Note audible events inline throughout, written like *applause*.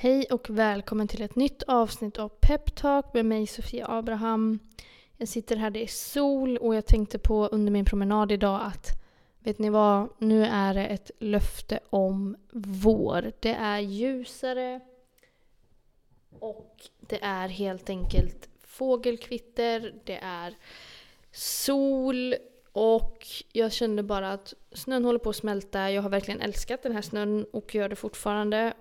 Hej och välkommen till ett nytt avsnitt av Peptalk med mig Sofia Abraham. Jag sitter här, det är sol och jag tänkte på under min promenad idag att vet ni vad, nu är det ett löfte om vår. Det är ljusare och det är helt enkelt fågelkvitter, det är sol och jag kände bara att snön håller på att smälta. Jag har verkligen älskat den här snön och gör det fortfarande.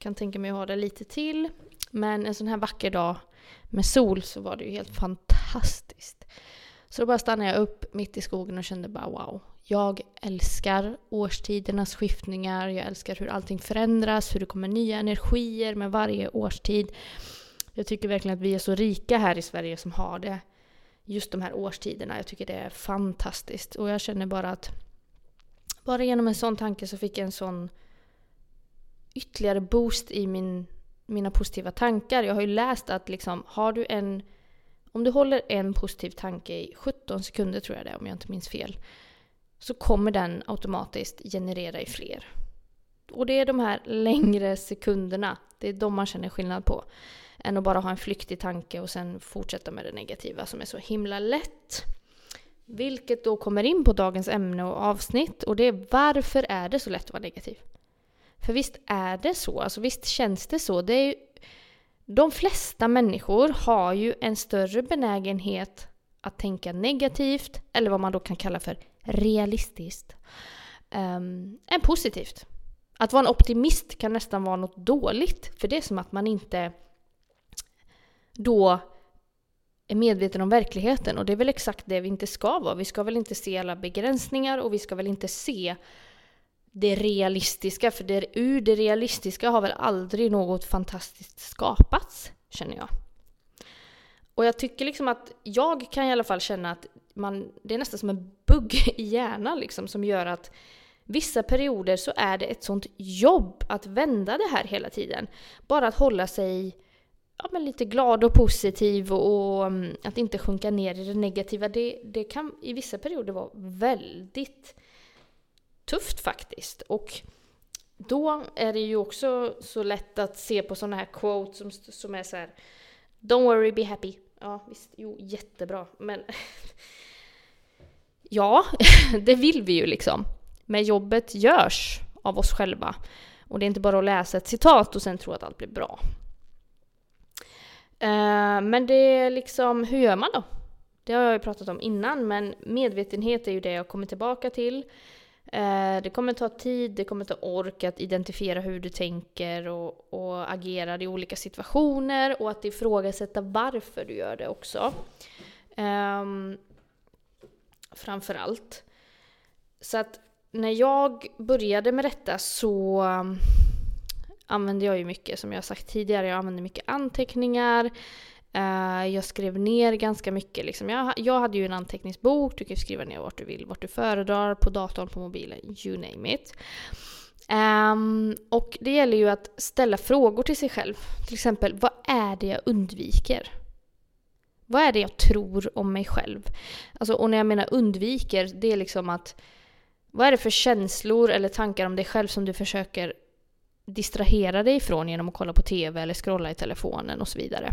Kan tänka mig att ha det lite till. Men en sån här vacker dag med sol så var det ju helt fantastiskt. Så då bara stannade jag upp mitt i skogen och kände bara wow. Jag älskar årstidernas skiftningar, jag älskar hur allting förändras, hur det kommer nya energier med varje årstid. Jag tycker verkligen att vi är så rika här i Sverige som har det. Just de här årstiderna, jag tycker det är fantastiskt. Och jag känner bara att bara genom en sån tanke så fick jag en sån ytterligare boost i min, mina positiva tankar. Jag har ju läst att liksom, har du en... Om du håller en positiv tanke i 17 sekunder tror jag det är, om jag inte minns fel. Så kommer den automatiskt generera i fler. Och det är de här längre sekunderna, det är de man känner skillnad på. Än att bara ha en flyktig tanke och sen fortsätta med det negativa som är så himla lätt. Vilket då kommer in på dagens ämne och avsnitt och det är varför är det så lätt att vara negativ? För visst är det så, alltså visst känns det så. Det är ju, de flesta människor har ju en större benägenhet att tänka negativt, eller vad man då kan kalla för realistiskt, um, än positivt. Att vara en optimist kan nästan vara något dåligt, för det är som att man inte då är medveten om verkligheten och det är väl exakt det vi inte ska vara. Vi ska väl inte se alla begränsningar och vi ska väl inte se det realistiska, för det, ur det realistiska har väl aldrig något fantastiskt skapats, känner jag. Och jag tycker liksom att jag kan i alla fall känna att man, det är nästan som en bugg *laughs* i hjärnan liksom som gör att vissa perioder så är det ett sånt jobb att vända det här hela tiden. Bara att hålla sig ja, men lite glad och positiv och, och mm, att inte sjunka ner i det negativa. Det, det kan i vissa perioder vara väldigt tufft faktiskt. Och då är det ju också så lätt att se på sådana här quotes som, som är så här Don't worry, be happy. Ja, visst, jo, jättebra. Men *laughs* ja, *laughs* det vill vi ju liksom. Men jobbet görs av oss själva. Och det är inte bara att läsa ett citat och sen tro att allt blir bra. Uh, men det är liksom, hur gör man då? Det har jag ju pratat om innan, men medvetenhet är ju det jag kommer tillbaka till. Eh, det kommer ta tid, det kommer ta ork att identifiera hur du tänker och, och agerar i olika situationer och att ifrågasätta varför du gör det också. Ehm, um, framför allt. Så att när jag började med detta så eh, använde jag ju mycket, som jag sagt tidigare, jag använde mycket anteckningar. Uh, jag skrev ner ganska mycket. Liksom. Jag, jag hade ju en anteckningsbok, du kan skriva ner vart du vill, vart du föredrar, på datorn, på mobilen, you name it. Um, och det gäller ju att ställa frågor till sig själv. Till exempel, vad är det jag undviker? Vad är det jag tror om mig själv? Alltså, och när jag menar undviker, det är liksom att vad är det för känslor eller tankar om dig själv som du försöker distrahera dig ifrån genom att kolla på TV eller scrolla i telefonen och så vidare.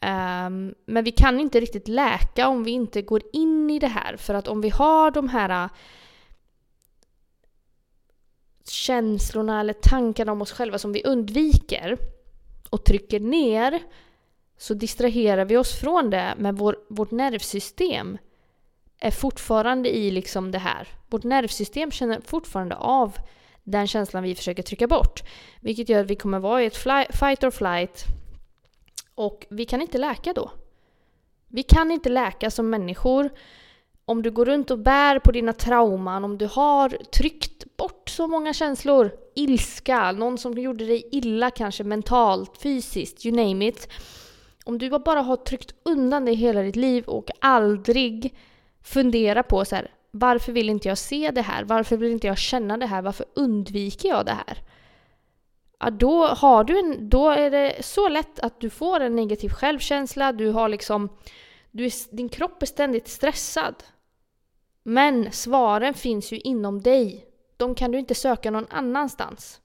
Um, men vi kan inte riktigt läka om vi inte går in i det här. För att om vi har de här uh, känslorna eller tankarna om oss själva som vi undviker och trycker ner så distraherar vi oss från det. Men vår, vårt nervsystem är fortfarande i liksom det här. Vårt nervsystem känner fortfarande av den känslan vi försöker trycka bort. Vilket gör att vi kommer vara i ett fight or flight och vi kan inte läka då. Vi kan inte läka som människor om du går runt och bär på dina trauman, om du har tryckt bort så många känslor, ilska, någon som gjorde dig illa kanske mentalt, fysiskt, you name it. Om du bara har tryckt undan det hela ditt liv och aldrig fundera på så här, varför vill inte jag se det här? Varför vill inte jag känna det här? Varför undviker jag det här? Ja, då, har du en, då är det så lätt att du får en negativ självkänsla, du har liksom, du är, din kropp är ständigt stressad. Men svaren finns ju inom dig. De kan du inte söka någon annanstans.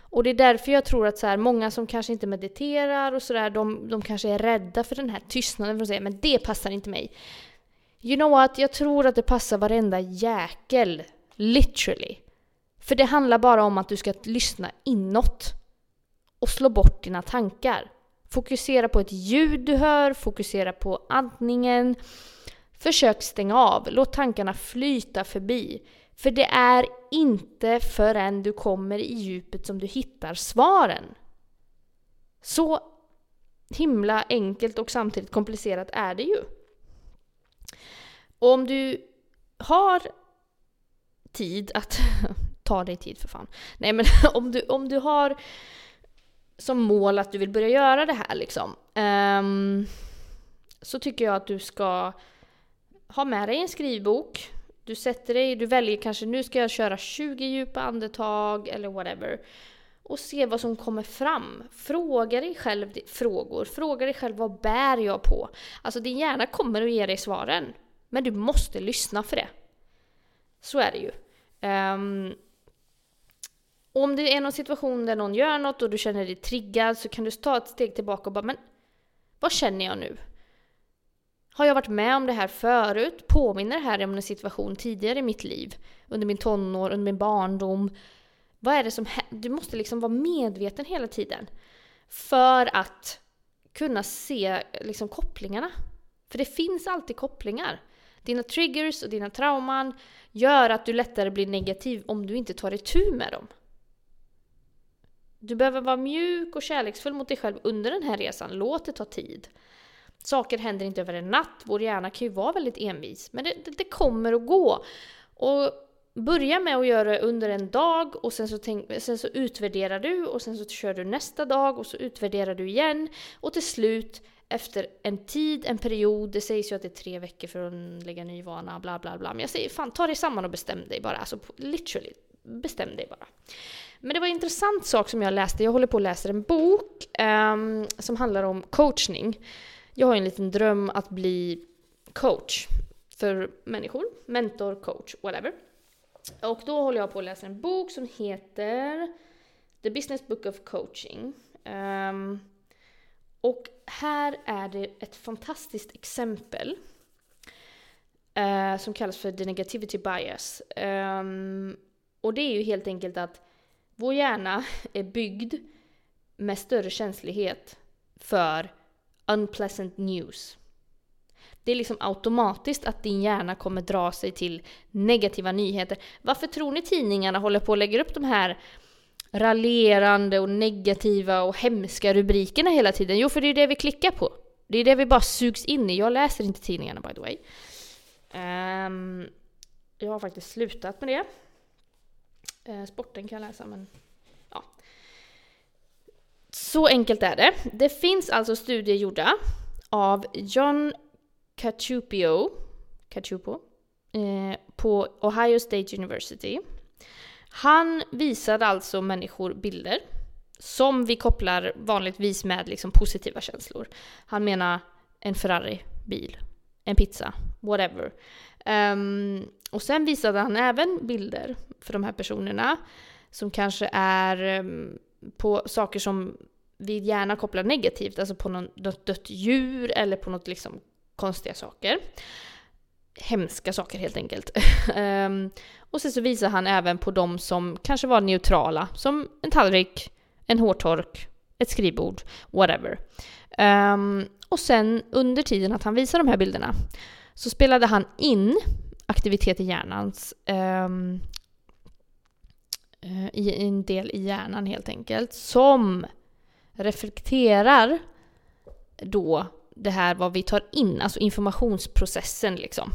Och det är därför jag tror att så här, många som kanske inte mediterar och sådär, de, de kanske är rädda för den här tystnaden för att säga men det passar inte mig. You know what? Jag tror att det passar varenda jäkel. Literally. För det handlar bara om att du ska lyssna inåt. Och slå bort dina tankar. Fokusera på ett ljud du hör, fokusera på andningen. Försök stänga av, låt tankarna flyta förbi. För det är inte förrän du kommer i djupet som du hittar svaren. Så himla enkelt och samtidigt komplicerat är det ju. Och om du har tid att *laughs* ta dig tid för fan. Nej men *laughs* om du, om du har som mål att du vill börja göra det här liksom. Um, så tycker jag att du ska ha med dig en skrivbok. Du sätter dig, du väljer kanske nu ska jag köra 20 djupa andetag eller whatever. Och se vad som kommer fram. Fråga dig själv frågor. Fråga dig själv vad bär jag på? Alltså din hjärna kommer att ge dig svaren. Men du måste lyssna för det. Så är det ju. Um, om det är någon situation där någon gör något och du känner dig triggad så kan du ta ett steg tillbaka och bara men vad känner jag nu? Har jag varit med om det här förut? Påminner det här om en situation tidigare i mitt liv? Under min tonår, under min barndom? Vad är det som händer? Du måste liksom vara medveten hela tiden. För att kunna se liksom kopplingarna. För det finns alltid kopplingar. Dina triggers och dina trauman gör att du lättare blir negativ om du inte tar itu med dem. Du behöver vara mjuk och kärleksfull mot dig själv under den här resan. Låt det ta tid. Saker händer inte över en natt. Vår hjärna kan ju vara väldigt envis. Men det, det, det kommer att gå. Och börja med att göra det under en dag och sen så, tänk, sen så utvärderar du och sen så kör du nästa dag och så utvärderar du igen. Och till slut efter en tid, en period, det sägs ju att det är tre veckor för att lägga ny vana, bla bla bla. Men jag säger fan ta dig samman och bestäm dig bara. Alltså literally, bestäm dig bara. Men det var en intressant sak som jag läste. Jag håller på att läsa en bok um, som handlar om coachning. Jag har en liten dröm att bli coach för människor. Mentor, coach, whatever. Och då håller jag på att läsa en bok som heter The Business Book of Coaching. Um, och här är det ett fantastiskt exempel uh, som kallas för the negativity bias. Um, och det är ju helt enkelt att vår hjärna är byggd med större känslighet för unpleasant news. Det är liksom automatiskt att din hjärna kommer dra sig till negativa nyheter. Varför tror ni tidningarna håller på att lägga upp de här raljerande och negativa och hemska rubrikerna hela tiden? Jo, för det är det vi klickar på. Det är det vi bara sugs in i. Jag läser inte tidningarna by the way. Um, jag har faktiskt slutat med det. Eh, sporten kan jag läsa men ja. Så enkelt är det. Det finns alltså studier gjorda av John Cacciupio, Cacciupo eh, på Ohio State University. Han visade alltså människor bilder som vi kopplar vanligtvis med liksom positiva känslor. Han menar en Ferrari-bil, en pizza, whatever. Um, och sen visade han även bilder för de här personerna som kanske är ehm, på saker som vi gärna kopplar negativt, alltså på något dött djur eller på något liksom konstiga saker. Hemska saker helt enkelt. *laughs* Ehm, och sen så visar han även på de som kanske var neutrala, som en tallrik, en hårtork, ett skrivbord, whatever. Um, och sen under tiden att han visar de här bilderna så spelade han in aktivitet i hjärnans um, ehm, eh, i en del i hjärnan helt enkelt som reflekterar då det här vad vi tar in, alltså informationsprocessen liksom.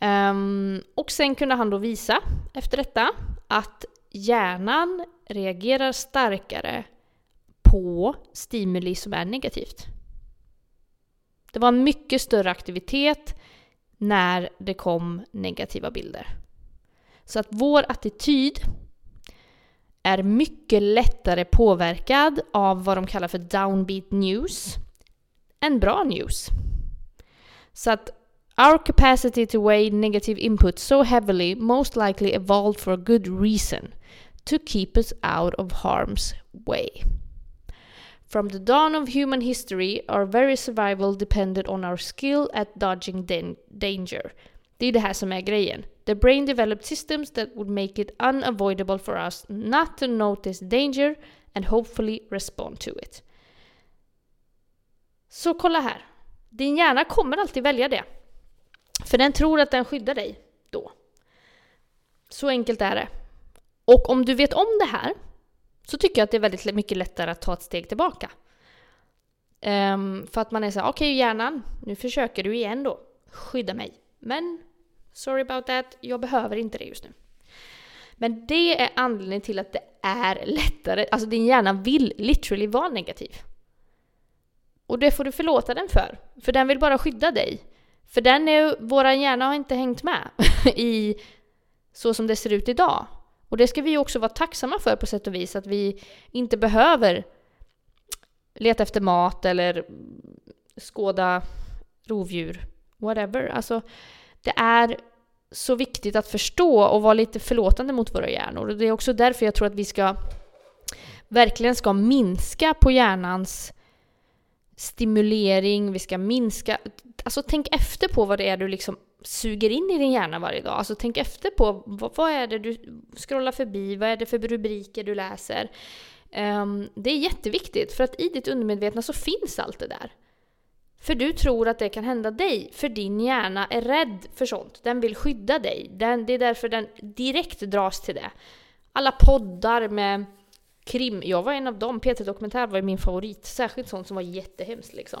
Um, och sen kunde han då visa efter detta att hjärnan reagerar starkare på stimuli som är negativt. Det var en mycket större aktivitet när det kom negativa bilder. Så att vår attityd är mycket lättare påverkad av vad de kallar för downbeat news än bra news. Så att Our capacity to weigh negative input so heavily most likely evolved for a good reason. to keep us out of harm's way. From the dawn of human history, our very survival depended on our skill at dodging danger. Det är det här som är grejen. The brain developed systems that would make it unavoidable for us not to notice danger and hopefully respond to it. Så kolla här. Din hjärna kommer alltid välja det. För den tror att den skyddar dig då. Så enkelt är det. Och om du vet om det här så tycker jag att det är väldigt mycket lättare att ta ett steg tillbaka. Um, för att man är så okej okay, hjärnan, nu försöker du igen då. Skydda mig. Men sorry about that, jag behöver inte det just nu. Men det är anledningen till att det är lättare, alltså din hjärna vill literally vara negativ. Och det får du förlåta den för, för den vill bara skydda dig. För den är, våran hjärna har inte hängt med *laughs* i så som det ser ut idag. Och det ska vi också vara tacksamma för på sätt och vis, att vi inte behöver leta efter mat eller skåda rovdjur, whatever. Alltså, det är så viktigt att förstå och vara lite förlåtande mot våra hjärnor. Och det är också därför jag tror att vi ska verkligen ska minska på hjärnans stimulering, vi ska minska... Alltså tänk efter på vad det är du liksom suger in i din hjärna varje dag. Alltså tänk efter på vad, vad är det du scrollar förbi, vad är det för rubriker du läser. Um, det är jätteviktigt för att i ditt undermedvetna så finns allt det där. För du tror att det kan hända dig, för din hjärna är rädd för sånt. Den vill skydda dig. Den, det är därför den direkt dras till det. Alla poddar med krim, jag var en av dem, Peter Dokumentär var min favorit. Särskilt sånt som var jättehemskt liksom.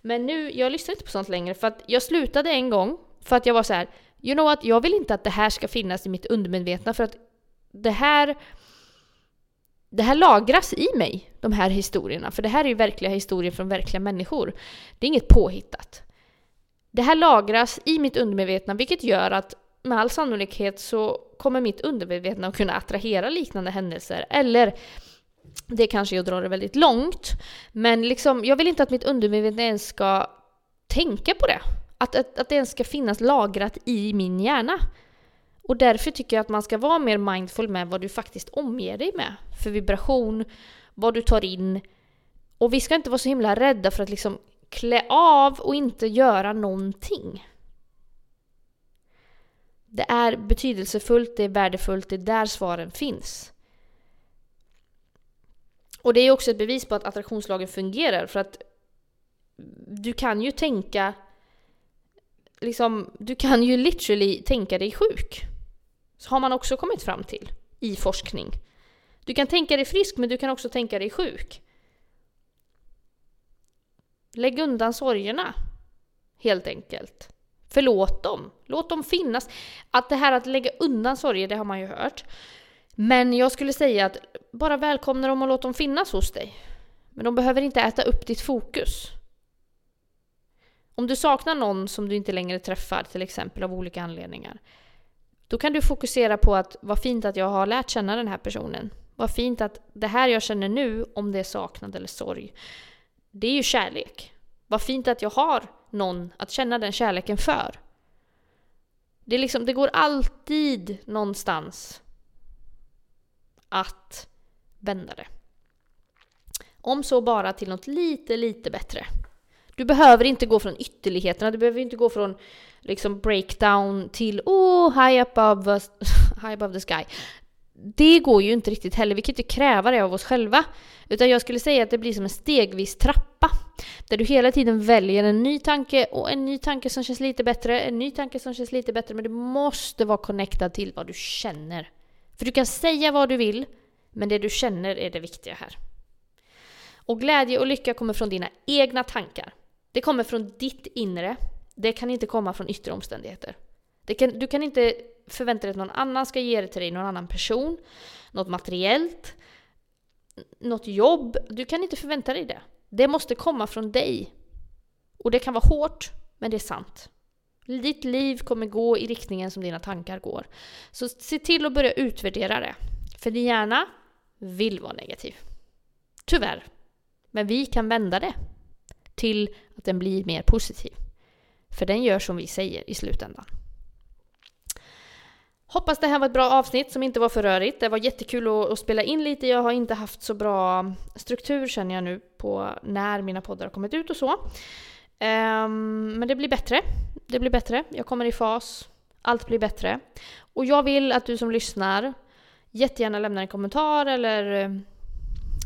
Men nu, jag lyssnar inte på sånt längre för att jag slutade en gång för att jag var så här, you know what, jag vill inte att det här ska finnas i mitt undermedvetna för att det här det här lagras i mig, de här historierna. För det här är ju verkliga historier från verkliga människor. Det är inget påhittat. Det här lagras i mitt undermedvetna vilket gör att med all sannolikhet så kommer mitt undermedvetna att kunna attrahera liknande händelser. Eller det kanske jag drar det väldigt långt. Men liksom, jag vill inte att mitt undermedvetna ens ska tänka på det. Att, att, att det ens ska finnas lagrat i min hjärna. Och därför tycker jag att man ska vara mer mindful med vad du faktiskt omger dig med. För vibration, vad du tar in. Och vi ska inte vara så himla rädda för att liksom klä av och inte göra någonting. Det är betydelsefullt, det är värdefullt, det är där svaren finns. Och det är också ett bevis på att attraktionslagen fungerar för att du kan ju tänka liksom, du kan ju literally tänka dig sjuk. Så har man också kommit fram till i forskning. Du kan tänka dig frisk men du kan också tänka dig sjuk. Lägg undan sorgerna. Helt enkelt. Förlåt dem. Låt dem finnas. Att det här att lägga undan sorger, det har man ju hört. Men jag skulle säga att bara välkomna dem och låt dem finnas hos dig. Men de behöver inte äta upp ditt fokus. Om du saknar någon som du inte längre träffar, till exempel av olika anledningar, då kan du fokusera på att vad fint att jag har lärt känna den här personen. Vad fint att det här jag känner nu, om det är saknad eller sorg, det är ju kärlek. Vad fint att jag har någon att känna den kärleken för. Det, är liksom, det går alltid någonstans att vända det. Om så bara till något lite, lite bättre. Du behöver inte gå från ytterligheterna, du behöver inte gå från liksom breakdown till oh, high above, *laughs* high above the sky. Det går ju inte riktigt heller, vi kan inte kräva det av oss själva. Utan jag skulle säga att det blir som en stegvis trappa. Där du hela tiden väljer en ny tanke och en ny tanke som känns lite bättre, en ny tanke som känns lite bättre. Men du måste vara connectad till vad du känner. För du kan säga vad du vill, men det du känner är det viktiga här. Och glädje och lycka kommer från dina egna tankar. Det kommer från ditt inre. Det kan inte komma från yttre omständigheter. Kan, du kan inte förvänta dig att någon annan ska ge det till dig, någon annan person, något materiellt, något jobb. Du kan inte förvänta dig det. Det måste komma från dig. Och det kan vara hårt, men det är sant. Ditt liv kommer gå i riktningen som dina tankar går. Så se till att börja utvärdera det. För din hjärna vill vara negativ. Tyvärr. Men vi kan vända det till att den blir mer positiv. För den gör som vi säger i slutändan. Hoppas det här var ett bra avsnitt som inte var för rörigt. Det var jättekul att, att, spela in lite. Jag har inte haft så bra struktur känner jag nu på när mina poddar har kommit ut och så. Um, men det blir bättre. Det blir bättre. Jag kommer i fas. Allt blir bättre. Och jag vill att du som lyssnar jättegärna lämnar en kommentar eller eh,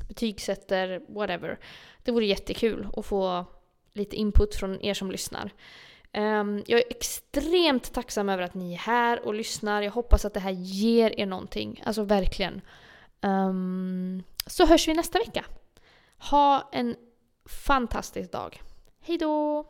betygsätter, whatever. Det vore jättekul att få lite input från er som lyssnar. Ehm, jag är extremt tacksam över att ni är här och lyssnar. Jag hoppas att det här ger er någonting. Alltså verkligen. Ehm, så hörs vi nästa vecka. Ha en fantastisk dag. Hejdå!